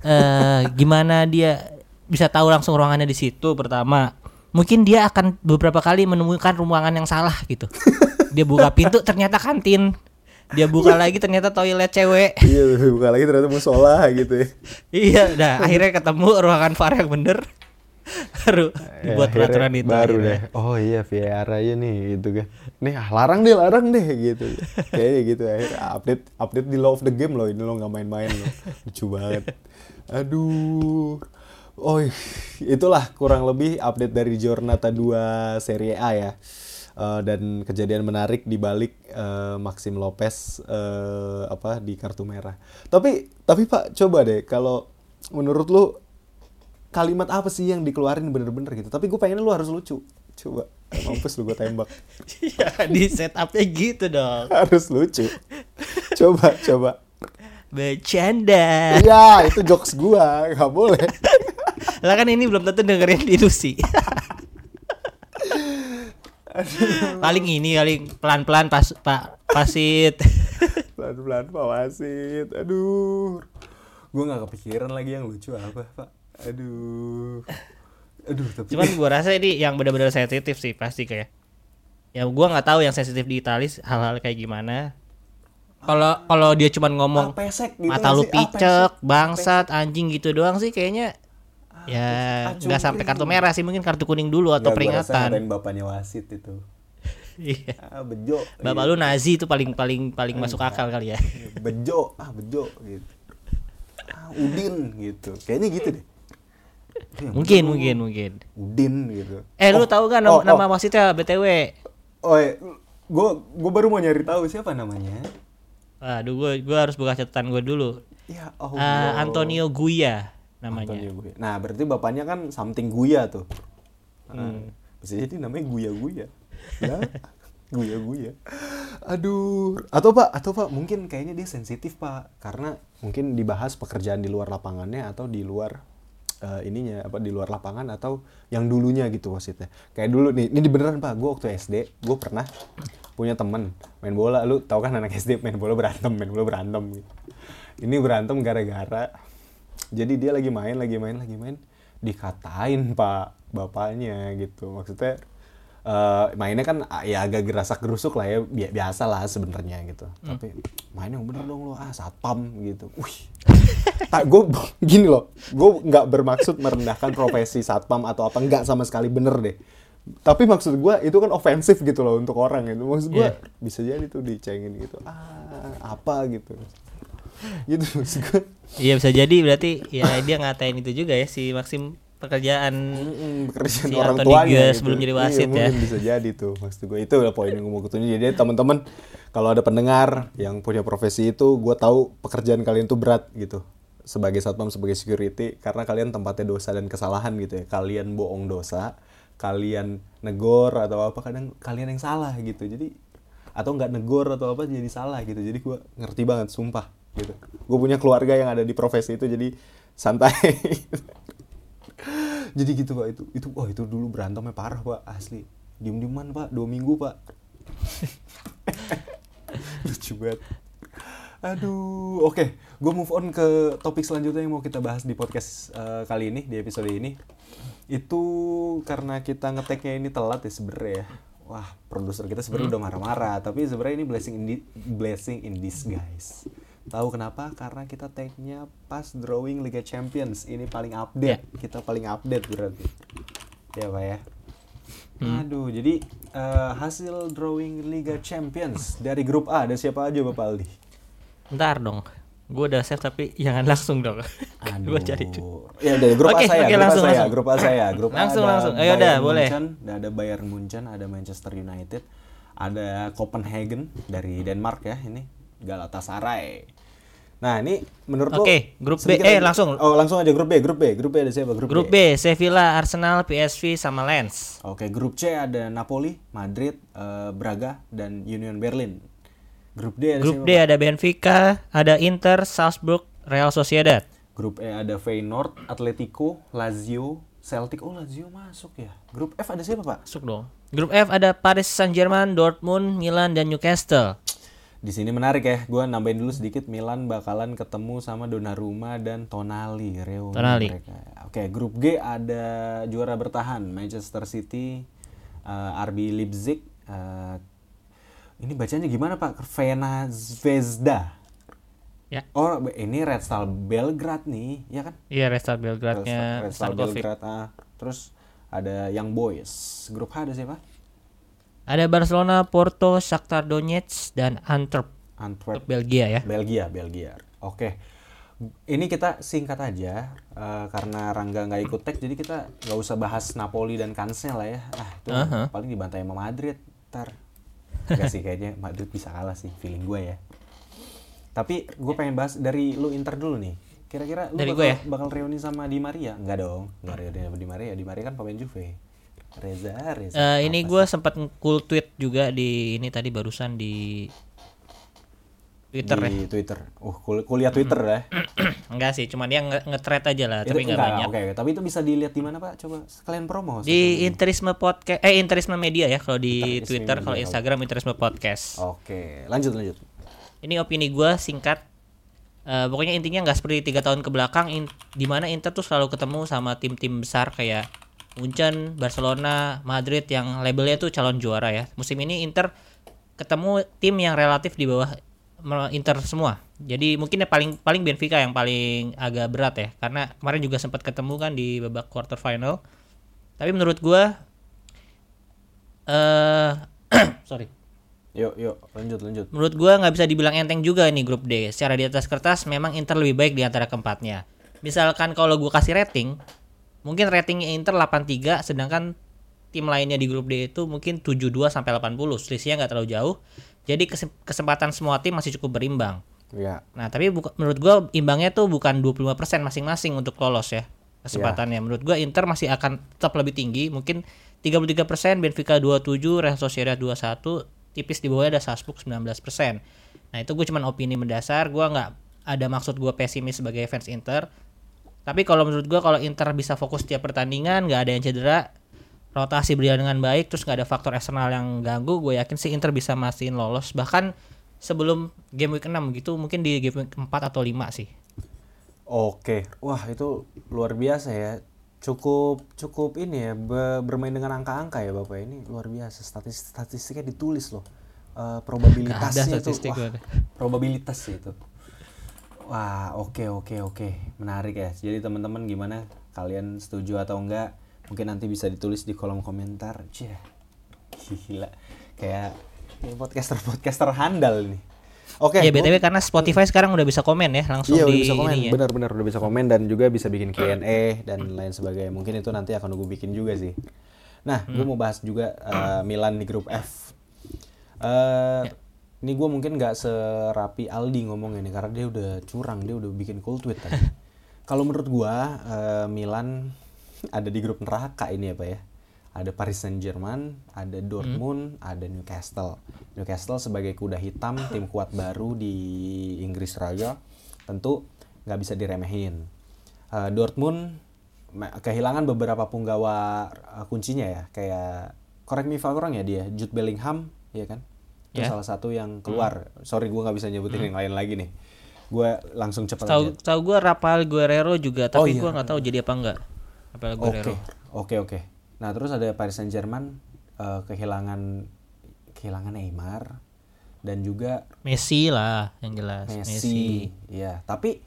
Speaker 2: Eh gimana dia bisa tahu langsung ruangannya di situ pertama. Mungkin dia akan beberapa kali menemukan ruangan yang salah gitu. Dia buka pintu ternyata kantin. Dia buka lagi ternyata toilet cewek.
Speaker 1: Iya, buka lagi ternyata musola gitu ya.
Speaker 2: iya, dah akhirnya ketemu ruangan VAR yang bener. Baru
Speaker 1: Ya,
Speaker 2: dibuat
Speaker 1: akhirnya
Speaker 2: peraturan itu.
Speaker 1: baru
Speaker 2: akhirnya.
Speaker 1: deh. Oh iya VAR aja nih gitu kan. Nih ah, larang deh, larang deh gitu. Kayaknya gitu akhirnya update update di Law of the Game loh ini lo nggak main-main loh. Lucu banget. Aduh. Oh itulah kurang lebih update dari Giornata 2 Serie A ya. Eh, dan kejadian menarik di balik eh, Maxim Lopez eh, apa di kartu merah. Tapi tapi Pak coba deh kalau menurut lu kalimat apa sih yang dikeluarin bener-bener gitu tapi gue pengen lu harus lucu coba mampus lu gue tembak
Speaker 2: Iya, di setupnya gitu dong.
Speaker 1: harus lucu coba coba
Speaker 2: Bercanda.
Speaker 1: iya itu jokes gua nggak boleh
Speaker 2: Lah kan ini belum tentu dengerin di Lucy. paling ini paling pelan-pelan pas Pak Pasit.
Speaker 1: pelan-pelan pak wasit aduh gue nggak kepikiran lagi yang lucu apa pak aduh aduh tapi
Speaker 2: Cuman gua rasa ini yang benar-benar sensitif sih pasti kayak. Ya gua nggak tahu yang sensitif di Italia hal-hal kayak gimana. Kalau kalau dia cuman ngomong
Speaker 1: Ah, pesek gitu
Speaker 2: mata lu
Speaker 1: sih? Ah,
Speaker 2: picek,
Speaker 1: pesek.
Speaker 2: bangsat, anjing gitu doang sih kayaknya. Ya.
Speaker 1: Ah,
Speaker 2: nggak sampai kartu merah sih mungkin kartu kuning dulu atau
Speaker 1: Nggak, gua rasa
Speaker 2: peringatan.
Speaker 1: bapaknya wasit itu
Speaker 2: Iya.
Speaker 1: ah bejo
Speaker 2: Bapak lu Nazi itu paling paling paling masuk akal kali ya.
Speaker 1: bejo ah bejo gitu ah, udin gitu kayaknya gitu deh Ya,
Speaker 2: Mungkin
Speaker 1: bejo,
Speaker 2: mungkin mungkin.
Speaker 1: udin gitu
Speaker 2: Eh lu
Speaker 1: Oh,
Speaker 2: tahu kan
Speaker 1: oh,
Speaker 2: nama,
Speaker 1: oh.
Speaker 2: wasitnya BTW?
Speaker 1: oh gue gue baru mau nyari tahu siapa namanya
Speaker 2: Aduh gua gua harus buka catatan gua dulu.
Speaker 1: ya oh
Speaker 2: Eh, Antonio Guia namanya.
Speaker 1: Antonio Guya. nah berarti bapaknya kan something Guya tuh
Speaker 2: Hmm.
Speaker 1: Ah, bisa jadi namanya Guya Guya ya Guya Guya aduh atau pak atau pak mungkin kayaknya dia sensitif pak karena mungkin dibahas pekerjaan di luar lapangannya atau di luar eh, ininya apa di luar lapangan atau yang dulunya gitu wasitnya kayak dulu nih ini beneran pak gue waktu SD gue pernah punya temen main bola lu tau kan anak SD main bola berantem main bola berantem gitu. ini berantem gara-gara jadi dia lagi main lagi main lagi main. Dikatain pak bapaknya gitu. Maksudnya eh, mainnya kan ah, ya agak gerasak gerusuk lah ya bi- biasa lah sebenarnya gitu. Tapi mainnya yang bener dong lo ah satpam gitu. Wih. Tak gue gini loh. Gue nggak bermaksud merendahkan profesi satpam atau apa nggak sama sekali bener deh. Tapi maksud gue itu kan ofensif gitu loh untuk orang itu maksud gue
Speaker 2: Iya.
Speaker 1: bisa jadi tuh dicengin gitu. Ah apa? gitu gitu maksud gue
Speaker 2: Iya bisa jadi berarti ya dia ngatain itu juga ya si Maxim pekerjaan
Speaker 1: Mm-mm, pekerjaan
Speaker 2: Si
Speaker 1: orang
Speaker 2: Anthony
Speaker 1: tuanya
Speaker 2: Gas
Speaker 1: gitu.
Speaker 2: sebelum jadi
Speaker 1: Iya,
Speaker 2: wasit ya.
Speaker 1: mungkin bisa jadi tuh maksud gue itu poin yang gue mau ketunjuk jadi teman-teman kalau ada pendengar yang punya profesi itu gue tahu pekerjaan kalian tuh berat gitu sebagai satpam sebagai security karena kalian tempatnya dosa dan kesalahan gitu ya. Kalian bohong dosa kalian negor atau apa kadang kalian yang salah gitu. Jadi atau nggak negor atau apa jadi salah gitu. Jadi gue ngerti banget sumpah gitu. Gue punya keluarga yang ada di profesi itu jadi santai. Jadi gitu pak itu itu wah itu dulu berantemnya parah pak asli. Diem dieman pak dua minggu pak. Lucu banget. Aduh oke gue move on ke topik selanjutnya yang mau kita bahas di podcast eh, kali ini di episode ini. Itu karena kita ngeteknya ini telat ya sebenernya ya. Wah produser kita sebenarnya udah marah-marah tapi sebenarnya ini blessing in di- blessing in disguise tahu kenapa karena kita tag-nya pas drawing Liga Champions ini paling update kita paling update berarti ya pak ya aduh jadi eh, hasil drawing Liga Champions dari grup A ada siapa aja bapak Aldi
Speaker 2: Ntar dong. Gue udah save tapi jangan langsung dong.
Speaker 1: Aduh.
Speaker 2: gue cari dulu.
Speaker 1: Ya udah grup
Speaker 2: Oke,
Speaker 1: A saya,
Speaker 2: oke,
Speaker 1: grup
Speaker 2: langsung,
Speaker 1: A saya,
Speaker 2: langsung.
Speaker 1: grup A saya, grup A
Speaker 2: Langsung,
Speaker 1: ada
Speaker 2: langsung. Ayo, udah, boleh.
Speaker 1: Munchen, ada Bayern Munchen, ada Manchester United, ada Copenhagen dari Denmark ya ini Galatasaray. Nah ini menurut
Speaker 2: Oke, grup B. Eh,
Speaker 1: aja-
Speaker 2: langsung.
Speaker 1: Oh langsung aja grup B, grup B, grup B ada siapa? Grup,
Speaker 2: Grup B, Sevilla, Arsenal, PSV sama Lens.
Speaker 1: Oke, grup C ada Napoli, Madrid, eh, Braga, dan Union Berlin. Grup D ada
Speaker 2: Grup
Speaker 1: siapa?
Speaker 2: D ada Benfica, ada Inter, Salzburg, Real Sociedad.
Speaker 1: Grup E ada Feyenoord, Atletico, Lazio, Celtic. Oh Lazio masuk ya. Grup F ada siapa pak?
Speaker 2: Masuk dong. Grup F ada Paris Saint-Germain, Dortmund, Milan, dan Newcastle.
Speaker 1: Di sini menarik ya. Gua nambahin dulu sedikit. Milan bakalan ketemu sama Donnarumma dan Tonali. Reuni
Speaker 2: Tonali.
Speaker 1: mereka. Oke, grup G ada juara bertahan Manchester City, eh, RB Leipzig. eh, ini bacanya gimana pak? Vena Zvezda.
Speaker 2: Ya.
Speaker 1: Oh, ini Red Star Belgrade nih, ya kan?
Speaker 2: Iya, Restart Belgrade-nya
Speaker 1: Red Star. Belgrade. Ah. Terus ada Young Boys. Grup H ada siapa?
Speaker 2: Ada Barcelona, Porto, Shakhtar Donetsk, dan Antwerp.
Speaker 1: Antwerp.
Speaker 2: Untuk Belgia ya.
Speaker 1: Belgia, Belgia. Oke. Ini kita singkat aja eh, karena Rangga nggak ikut tag, jadi kita nggak usah bahas Napoli dan Cancel lah ya. Ah, itu
Speaker 2: Aha.
Speaker 1: paling dibantai sama Madrid. Ntar. Enggak sih kayaknya Madrid bisa kalah sih, feeling gue ya. Tapi gue pengen bahas dari lu Inter dulu nih. Kira-kira lu
Speaker 2: Dari
Speaker 1: bakal,
Speaker 2: gue ya?
Speaker 1: bakal reuni sama Di Maria? Enggak dong, enggak reuni sama Di Maria. Di Maria kan pemain Juve. Reza, Reza.
Speaker 2: Eh, ini gue sempat cool tweet juga di ini tadi barusan di Twitter ya.
Speaker 1: di Twitter. Uh, kul- kuliah Twitter ya.
Speaker 2: Enggak sih, cuma dia nge- nge-thread aja lah,
Speaker 1: Itu
Speaker 2: tapi nggak
Speaker 1: enggak,
Speaker 2: banyak.
Speaker 1: Oke, oke. tapi itu bisa dilihat di mana, Pak? Coba sekalian promo.
Speaker 2: Di Interisme Podcast eh Interisme Media ya kalau di
Speaker 1: Interisme
Speaker 2: Twitter, kalau Instagram Interisme Podcast.
Speaker 1: Oke, lanjut lanjut.
Speaker 2: Ini opini gue singkat. Eh, pokoknya intinya nggak seperti tiga tahun ke belakang, in, di mana Inter tuh selalu ketemu sama tim-tim besar kayak Munchen, Barcelona, Madrid yang labelnya tuh calon juara ya. Musim ini Inter ketemu tim yang relatif di bawah Inter semua. Jadi mungkin ya paling paling Benfica yang paling agak berat ya, karena kemarin juga sempat ketemu kan di babak quarter final. Tapi menurut gua eh sorry.
Speaker 1: Yuk, yuk, lanjut lanjut.
Speaker 2: Menurut gua nggak bisa dibilang enteng juga nih grup D. Secara di atas kertas memang Inter lebih baik di antara keempatnya. Misalkan kalau gua kasih rating, mungkin ratingnya Inter 83 sedangkan tim lainnya di grup D itu mungkin 72 sampai 80. Selisihnya nggak terlalu jauh. Jadi kesem- kesempatan semua tim masih cukup berimbang.
Speaker 1: Ya,
Speaker 2: Nah, tapi buka- menurut gua imbangnya tuh bukan 25% masing-masing untuk lolos ya kesempatannya. Menurut gua Inter masih akan tetap lebih tinggi, mungkin 33%, Benfica 27, Real Sociedad 21, tipis di bawahnya ada Salzburg 19%. Nah, itu gue cuman opini mendasar, gua nggak ada maksud gua pesimis sebagai fans Inter. Tapi kalau menurut gua kalau Inter bisa fokus tiap pertandingan, nggak ada yang cedera, rotasi berjalan dengan baik, terus nggak ada faktor eksternal yang ganggu, gue yakin sih Inter bisa mastiin lolos. Bahkan sebelum game week 6 gitu, mungkin di game week 4 atau 5 sih.
Speaker 1: oke. Wah, itu luar biasa ya. Cukup cukup ini ya be- bermain dengan angka-angka ya Bapak ini luar biasa. Statistik statistiknya ditulis loh. Eh, probabilitasnya itu wah,
Speaker 2: gue.
Speaker 1: probabilitas sih itu. Wah, oke oke oke. Menarik ya. Jadi teman-teman gimana? Kalian setuju atau enggak? Mungkin nanti bisa ditulis di kolom komentar. Cia. Gila. Kayak kayak podcaster-podcaster handal nih. Oke.
Speaker 2: ya
Speaker 1: gua-
Speaker 2: btw karena Spotify sekarang udah bisa komen ya langsung
Speaker 1: Iya udah
Speaker 2: di
Speaker 1: bisa komen,
Speaker 2: ininya.
Speaker 1: benar-benar udah bisa komen dan juga bisa bikin Q&A dan lain sebagainya. Mungkin itu nanti akan gue bikin juga sih. Nah, gue mau bahas juga uh, Milan di grup F. Uh, Ini gue mungkin nggak serapi Aldi ngomongnya nih karena dia udah curang, dia udah bikin cool tweet tadi. Kalau menurut gue uh, Milan ada di grup neraka ini apa ya? Ada Paris Saint Germain, ada Dortmund, ada Newcastle. Newcastle sebagai kuda hitam tim kuat baru di Inggris Raga tentu nggak bisa diremehin. Uh, Dortmund kehilangan beberapa punggawa uh, kuncinya ya kayak correct me if I'm wrong ya dia Jude Bellingham ya kan itu
Speaker 2: Ya.
Speaker 1: salah satu yang keluar sorry gue nggak bisa nyebutin yang lain lagi nih gue langsung cepat
Speaker 2: Tahu tahu gue Rafael Guerrero juga
Speaker 1: Oh,
Speaker 2: tapi
Speaker 1: iya.
Speaker 2: gua nggak tahu jadi apa enggak. Rafael
Speaker 1: oke
Speaker 2: Guerrero.
Speaker 1: oke oke nah terus ada Paris Saint Germain kehilangan kehilangan Neymar dan juga
Speaker 2: Messi lah yang jelas.
Speaker 1: Messi. Ya, tapi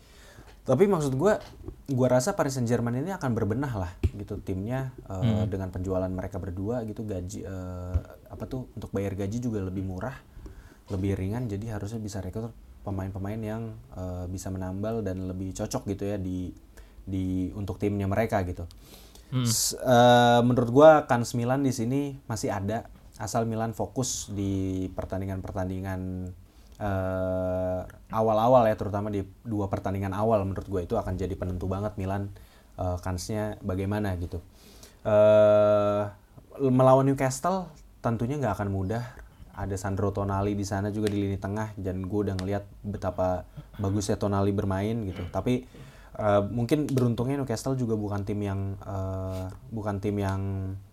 Speaker 1: tapi maksud gua gua rasa Paris Saint Germain ini akan berbenah lah gitu timnya eh, dengan penjualan mereka berdua gitu gaji eh, apa tuh untuk bayar gaji juga lebih murah. lebih ringan jadi harusnya bisa rekrut pemain-pemain yang eh, bisa menambal dan lebih cocok gitu ya di di untuk timnya mereka gitu. S- eh, menurut gua kans Milan di sini masih ada asal Milan fokus di pertandingan-pertandingan eh, awal-awal ya terutama di dua pertandingan awal menurut gue itu akan jadi penentu banget Milan eh, kansnya bagaimana gitu. eh melawan Newcastle tentunya nggak akan mudah. Ada Sandro Tonali di sana juga di lini tengah dan gue udah ngeliat betapa bagusnya Tonali bermain gitu. Tapi eh, mungkin beruntungnya Newcastle juga bukan tim yang eh, bukan tim yang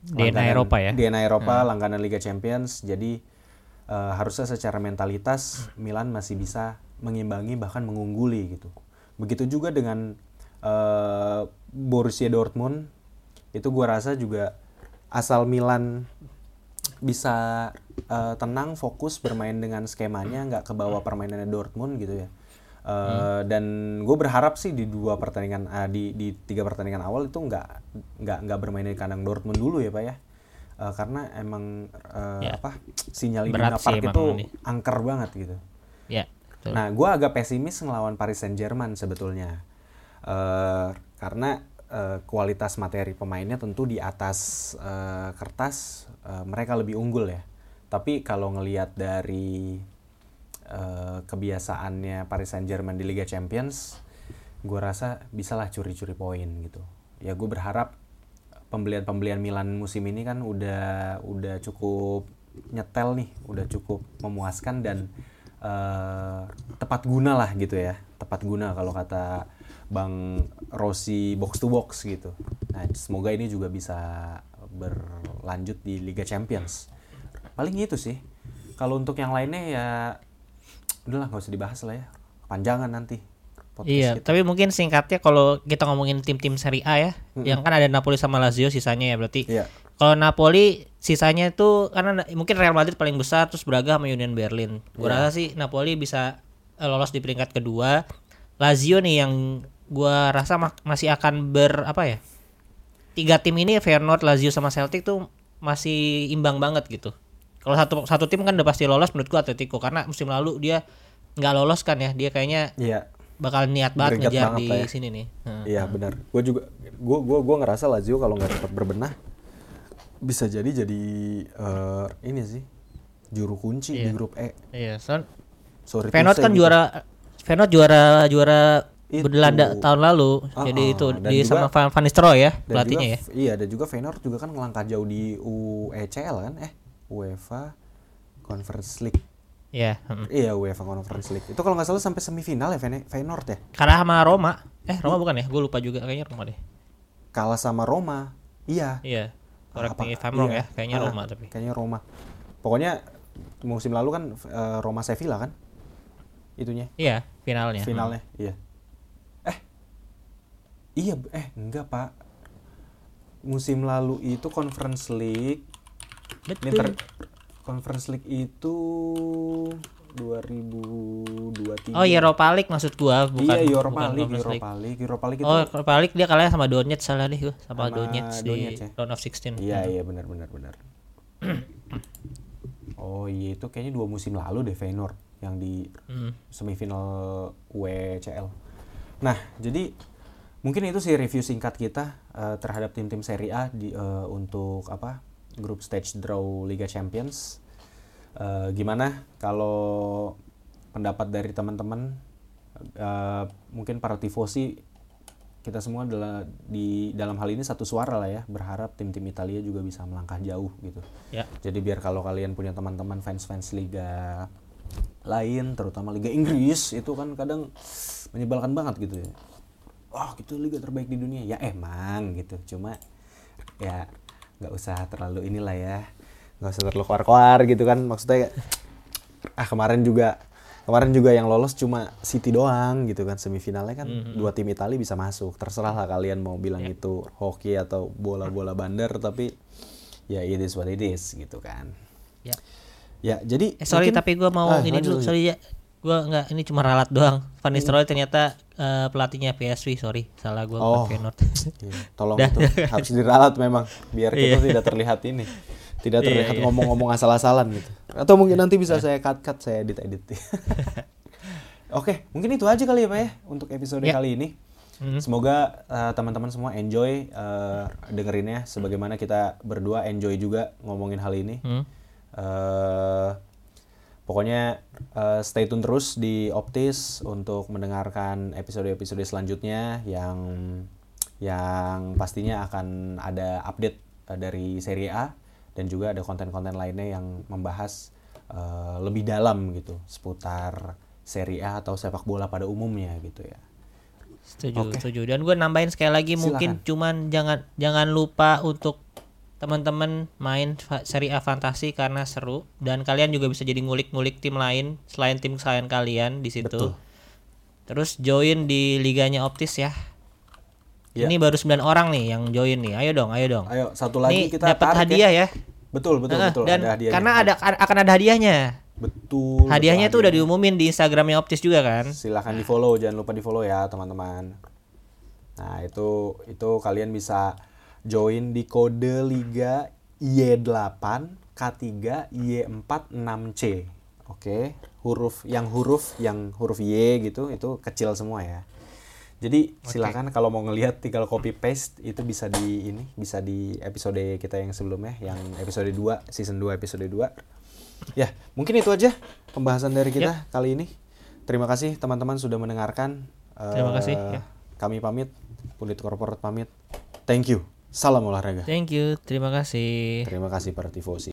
Speaker 2: DNA
Speaker 1: langganan-
Speaker 2: Eropa ya?
Speaker 1: DNA Eropa, langganan Liga Champions. Jadi eh, harusnya secara mentalitas Milan masih bisa mengimbangi bahkan mengungguli gitu. Begitu juga dengan eh, Borussia Dortmund itu gua rasa juga asal Milan bisa eh, tenang fokus bermain dengan skemanya nggak ke bawah permainannya Dortmund gitu ya. Eh, dan gue berharap sih di dua pertandingan ah, di di tiga pertandingan awal itu nggak nggak nggak bermain di kandang Dortmund dulu ya pak ya Eh, karena emang eh,
Speaker 2: Ya.
Speaker 1: apa sinyal
Speaker 2: Berat
Speaker 1: Iduna Park itu
Speaker 2: ini.
Speaker 1: angker banget gitu
Speaker 2: Ya. betul.
Speaker 1: Nah, gue agak pesimis ngelawan Paris Saint Germain sebetulnya, Eh, karena eh, kualitas materi pemainnya tentu di atas eh, kertas eh, mereka lebih unggul ya. Tapi kalau ngelihat dari eh, kebiasaannya Paris Saint Germain di Liga Champions, gue rasa bisalah curi-curi poin gitu. Ya gue berharap pembelian-pembelian Milan musim ini kan udah udah cukup nyetel nih, udah cukup memuaskan dan eh, tepat guna lah gitu ya, tepat guna kalau kata Bang Rossi box to box gitu. Nah semoga ini juga bisa berlanjut di Liga Champions. Paling itu sih. Kalau untuk yang lainnya ya udahlah nggak usah dibahas lah ya, panjangan nanti. Podcast
Speaker 2: Iya,
Speaker 1: kita.
Speaker 2: tapi mungkin singkatnya kalau kita ngomongin tim-tim Serie A ya, yang kan ada Napoli sama Lazio sisanya ya berarti.
Speaker 1: Iya.
Speaker 2: Kalau Napoli sisanya itu karena na- mungkin Real Madrid paling besar terus Braga sama Union Berlin. Gua
Speaker 1: Iya.
Speaker 2: rasa sih Napoli bisa eh, lolos di peringkat kedua. Lazio nih yang gua rasa masih akan ber apa ya? Tiga tim ini Feyenoord, Lazio sama Celtic tuh masih imbang banget gitu. Kalau satu satu tim kan udah pasti lolos menurut gua Atletico karena musim lalu dia nggak lolos kan ya. Dia kayaknya
Speaker 1: Iya.
Speaker 2: Bakal niat banget ngejar
Speaker 1: banget
Speaker 2: di
Speaker 1: ya.
Speaker 2: sini nih.
Speaker 1: Iya benar. Gue juga gue gua gua ngerasa Lazio kalau nggak cepat berbenah bisa jadi jadi eh, ini sih juru kunci di
Speaker 2: Iya.
Speaker 1: grup E.
Speaker 2: Iya, soal
Speaker 1: Sorry
Speaker 2: Feyenoord
Speaker 1: say
Speaker 2: kan
Speaker 1: gitu.
Speaker 2: juara Feyenoord juara juara
Speaker 1: Itu.
Speaker 2: Belanda tahun lalu.
Speaker 1: Ah,
Speaker 2: Jadi
Speaker 1: ah,
Speaker 2: itu
Speaker 1: dan
Speaker 2: di
Speaker 1: juga-
Speaker 2: sama Van, Van Nistelrooy ya pelatihnya ya.
Speaker 1: Iya, dan juga Feyenoord juga kan ngelangkah jauh di UECL kan? Eh, UEFA Conference League.
Speaker 2: Iya, mm.
Speaker 1: Iya, UEFA Conference League. Itu kalau nggak salah sampai semifinal ya Feyenoord ya.
Speaker 2: Kalah sama Roma. Eh, Roma bukan ya? Gue lupa juga kayaknya Roma deh.
Speaker 1: Kalah sama Roma. Iya.
Speaker 2: Iya. Correct
Speaker 1: Apa-
Speaker 2: me if I'm wrong
Speaker 1: iya.
Speaker 2: ya. Kayaknya
Speaker 1: Ah,
Speaker 2: Roma tapi.
Speaker 1: Kayaknya Roma. Pokoknya musim lalu kan eh, Roma Sevilla kan? Itunya.
Speaker 2: Iya, finalnya.
Speaker 1: finalnya iya eh iya eh enggak pak musim lalu itu conference league
Speaker 2: Betul.
Speaker 1: Ini ter- conference league itu 2023
Speaker 2: Oh, Europa League maksud gua, bukan
Speaker 1: iya Europa
Speaker 2: bukan
Speaker 1: League Europa League Europa League itu
Speaker 2: Oh, Europa League dia kalah sama Donetsk salah deh gua, sama,
Speaker 1: Sama
Speaker 2: Donetsk,
Speaker 1: Donetsk
Speaker 2: di
Speaker 1: ya?
Speaker 2: round of 16.
Speaker 1: iya iya benar benar benar oh iya itu kayaknya dua musim lalu deh Feyenoord yang di
Speaker 2: Hmm.
Speaker 1: semifinal WCL. Nah, jadi mungkin itu sih review singkat kita eh, terhadap tim-tim Serie A di eh, untuk apa? Grup stage draw Liga Champions. Eh, gimana kalau pendapat dari teman-teman eh, mungkin para tifosi kita semua adalah di dalam hal ini satu suara lah ya berharap tim-tim Italia juga bisa melangkah jauh gitu.
Speaker 2: Ya.
Speaker 1: Jadi biar kalau kalian punya teman-teman fans-fans liga lain, terutama liga Inggris itu kan kadang menyebalkan banget gitu ya. Wah, itu liga terbaik di dunia. Ya emang gitu. Cuma ya nggak usah terlalu inilah ya. nggak usah terlalu keluar-keluar gitu kan. Maksudnya ah kemarin juga kemarin juga yang lolos cuma City doang gitu kan semifinalnya kan dua tim Italia bisa masuk terserah lah kalian mau bilang itu hoki atau bola-bola bandar tapi ya it is what it is gitu kan
Speaker 2: Ya.
Speaker 1: ya jadi
Speaker 2: Eh sorry
Speaker 1: mungkin-
Speaker 2: tapi gua mau
Speaker 1: Ah,
Speaker 2: ini
Speaker 1: lanjut,
Speaker 2: dulu
Speaker 1: lanjut.
Speaker 2: sorry ya. Gua nggak ini cuma ralat doang. Van Nistelrooy ternyata eh, pelatihnya PSV, sorry. Salah gua
Speaker 1: Oh.
Speaker 2: Feyenoord.
Speaker 1: Iya, tolong itu harus diralat memang biar kita
Speaker 2: Iya.
Speaker 1: tidak terlihat ini Tidak
Speaker 2: Iya,
Speaker 1: terlihat
Speaker 2: iya.
Speaker 1: ngomong-ngomong asal-asalan gitu. Atau mungkin nanti bisa saya cut-cut saya edit-edit. Oke, mungkin itu aja kali ya Pak ya untuk episode
Speaker 2: Ya.
Speaker 1: kali ini.
Speaker 2: Hmm.
Speaker 1: Semoga uh, teman-teman semua enjoy uh, dengerinnya sebagaimana kita berdua enjoy juga ngomongin hal ini.
Speaker 2: Hmm.
Speaker 1: Eh, pokoknya eh, stay tune terus di Optis untuk mendengarkan episode-episode selanjutnya yang yang pastinya akan ada update eh, dari Serie A dan juga ada konten-konten lainnya yang membahas eh, lebih dalam gitu seputar Serie A atau sepak bola pada umumnya gitu ya.
Speaker 2: Setuju, setuju. Dan gue nambahin sekali lagi mungkin cuman jangan jangan lupa untuk teman-teman main Serie A fantasi karena seru dan kalian juga bisa jadi ngulik-ngulik tim lain selain tim kesayangan kalian di situ.
Speaker 1: Betul.
Speaker 2: Terus join di liganya Optis ya.
Speaker 1: Iya.
Speaker 2: Ini baru 9 orang nih yang join nih. Ayo dong, ayo dong.
Speaker 1: Ayo satu lagi
Speaker 2: Nih
Speaker 1: kita
Speaker 2: dapat hadiah ya.
Speaker 1: Betul betul
Speaker 2: Heeh,
Speaker 1: betul
Speaker 2: dan
Speaker 1: ada hadiahnya.
Speaker 2: karena ada akan ada hadiahnya.
Speaker 1: betul.
Speaker 2: Hadiahnya
Speaker 1: betul
Speaker 2: tuh udah diumumin di Instagramnya Optis juga kan.
Speaker 1: silahkan di follow jangan lupa di follow ya teman-teman nah itu itu kalian bisa join di kode liga Y8 K3 Y4 6C oke huruf yang huruf yang huruf Y gitu itu kecil semua ya jadi silakan kalau mau ngelihat tinggal copy paste itu bisa di ini bisa di episode kita yang sebelumnya yang episode 2 season 2 episode 2 Ya, mungkin itu aja pembahasan dari kita kali ini. Terima kasih teman-teman sudah mendengarkan.
Speaker 2: Terima kasih,
Speaker 1: Eh,
Speaker 2: ya.
Speaker 1: Kami pamit, Punit Korporat pamit. Thank you. Salam olahraga.
Speaker 2: Thank you, terima kasih.
Speaker 1: Terima kasih para tifosi.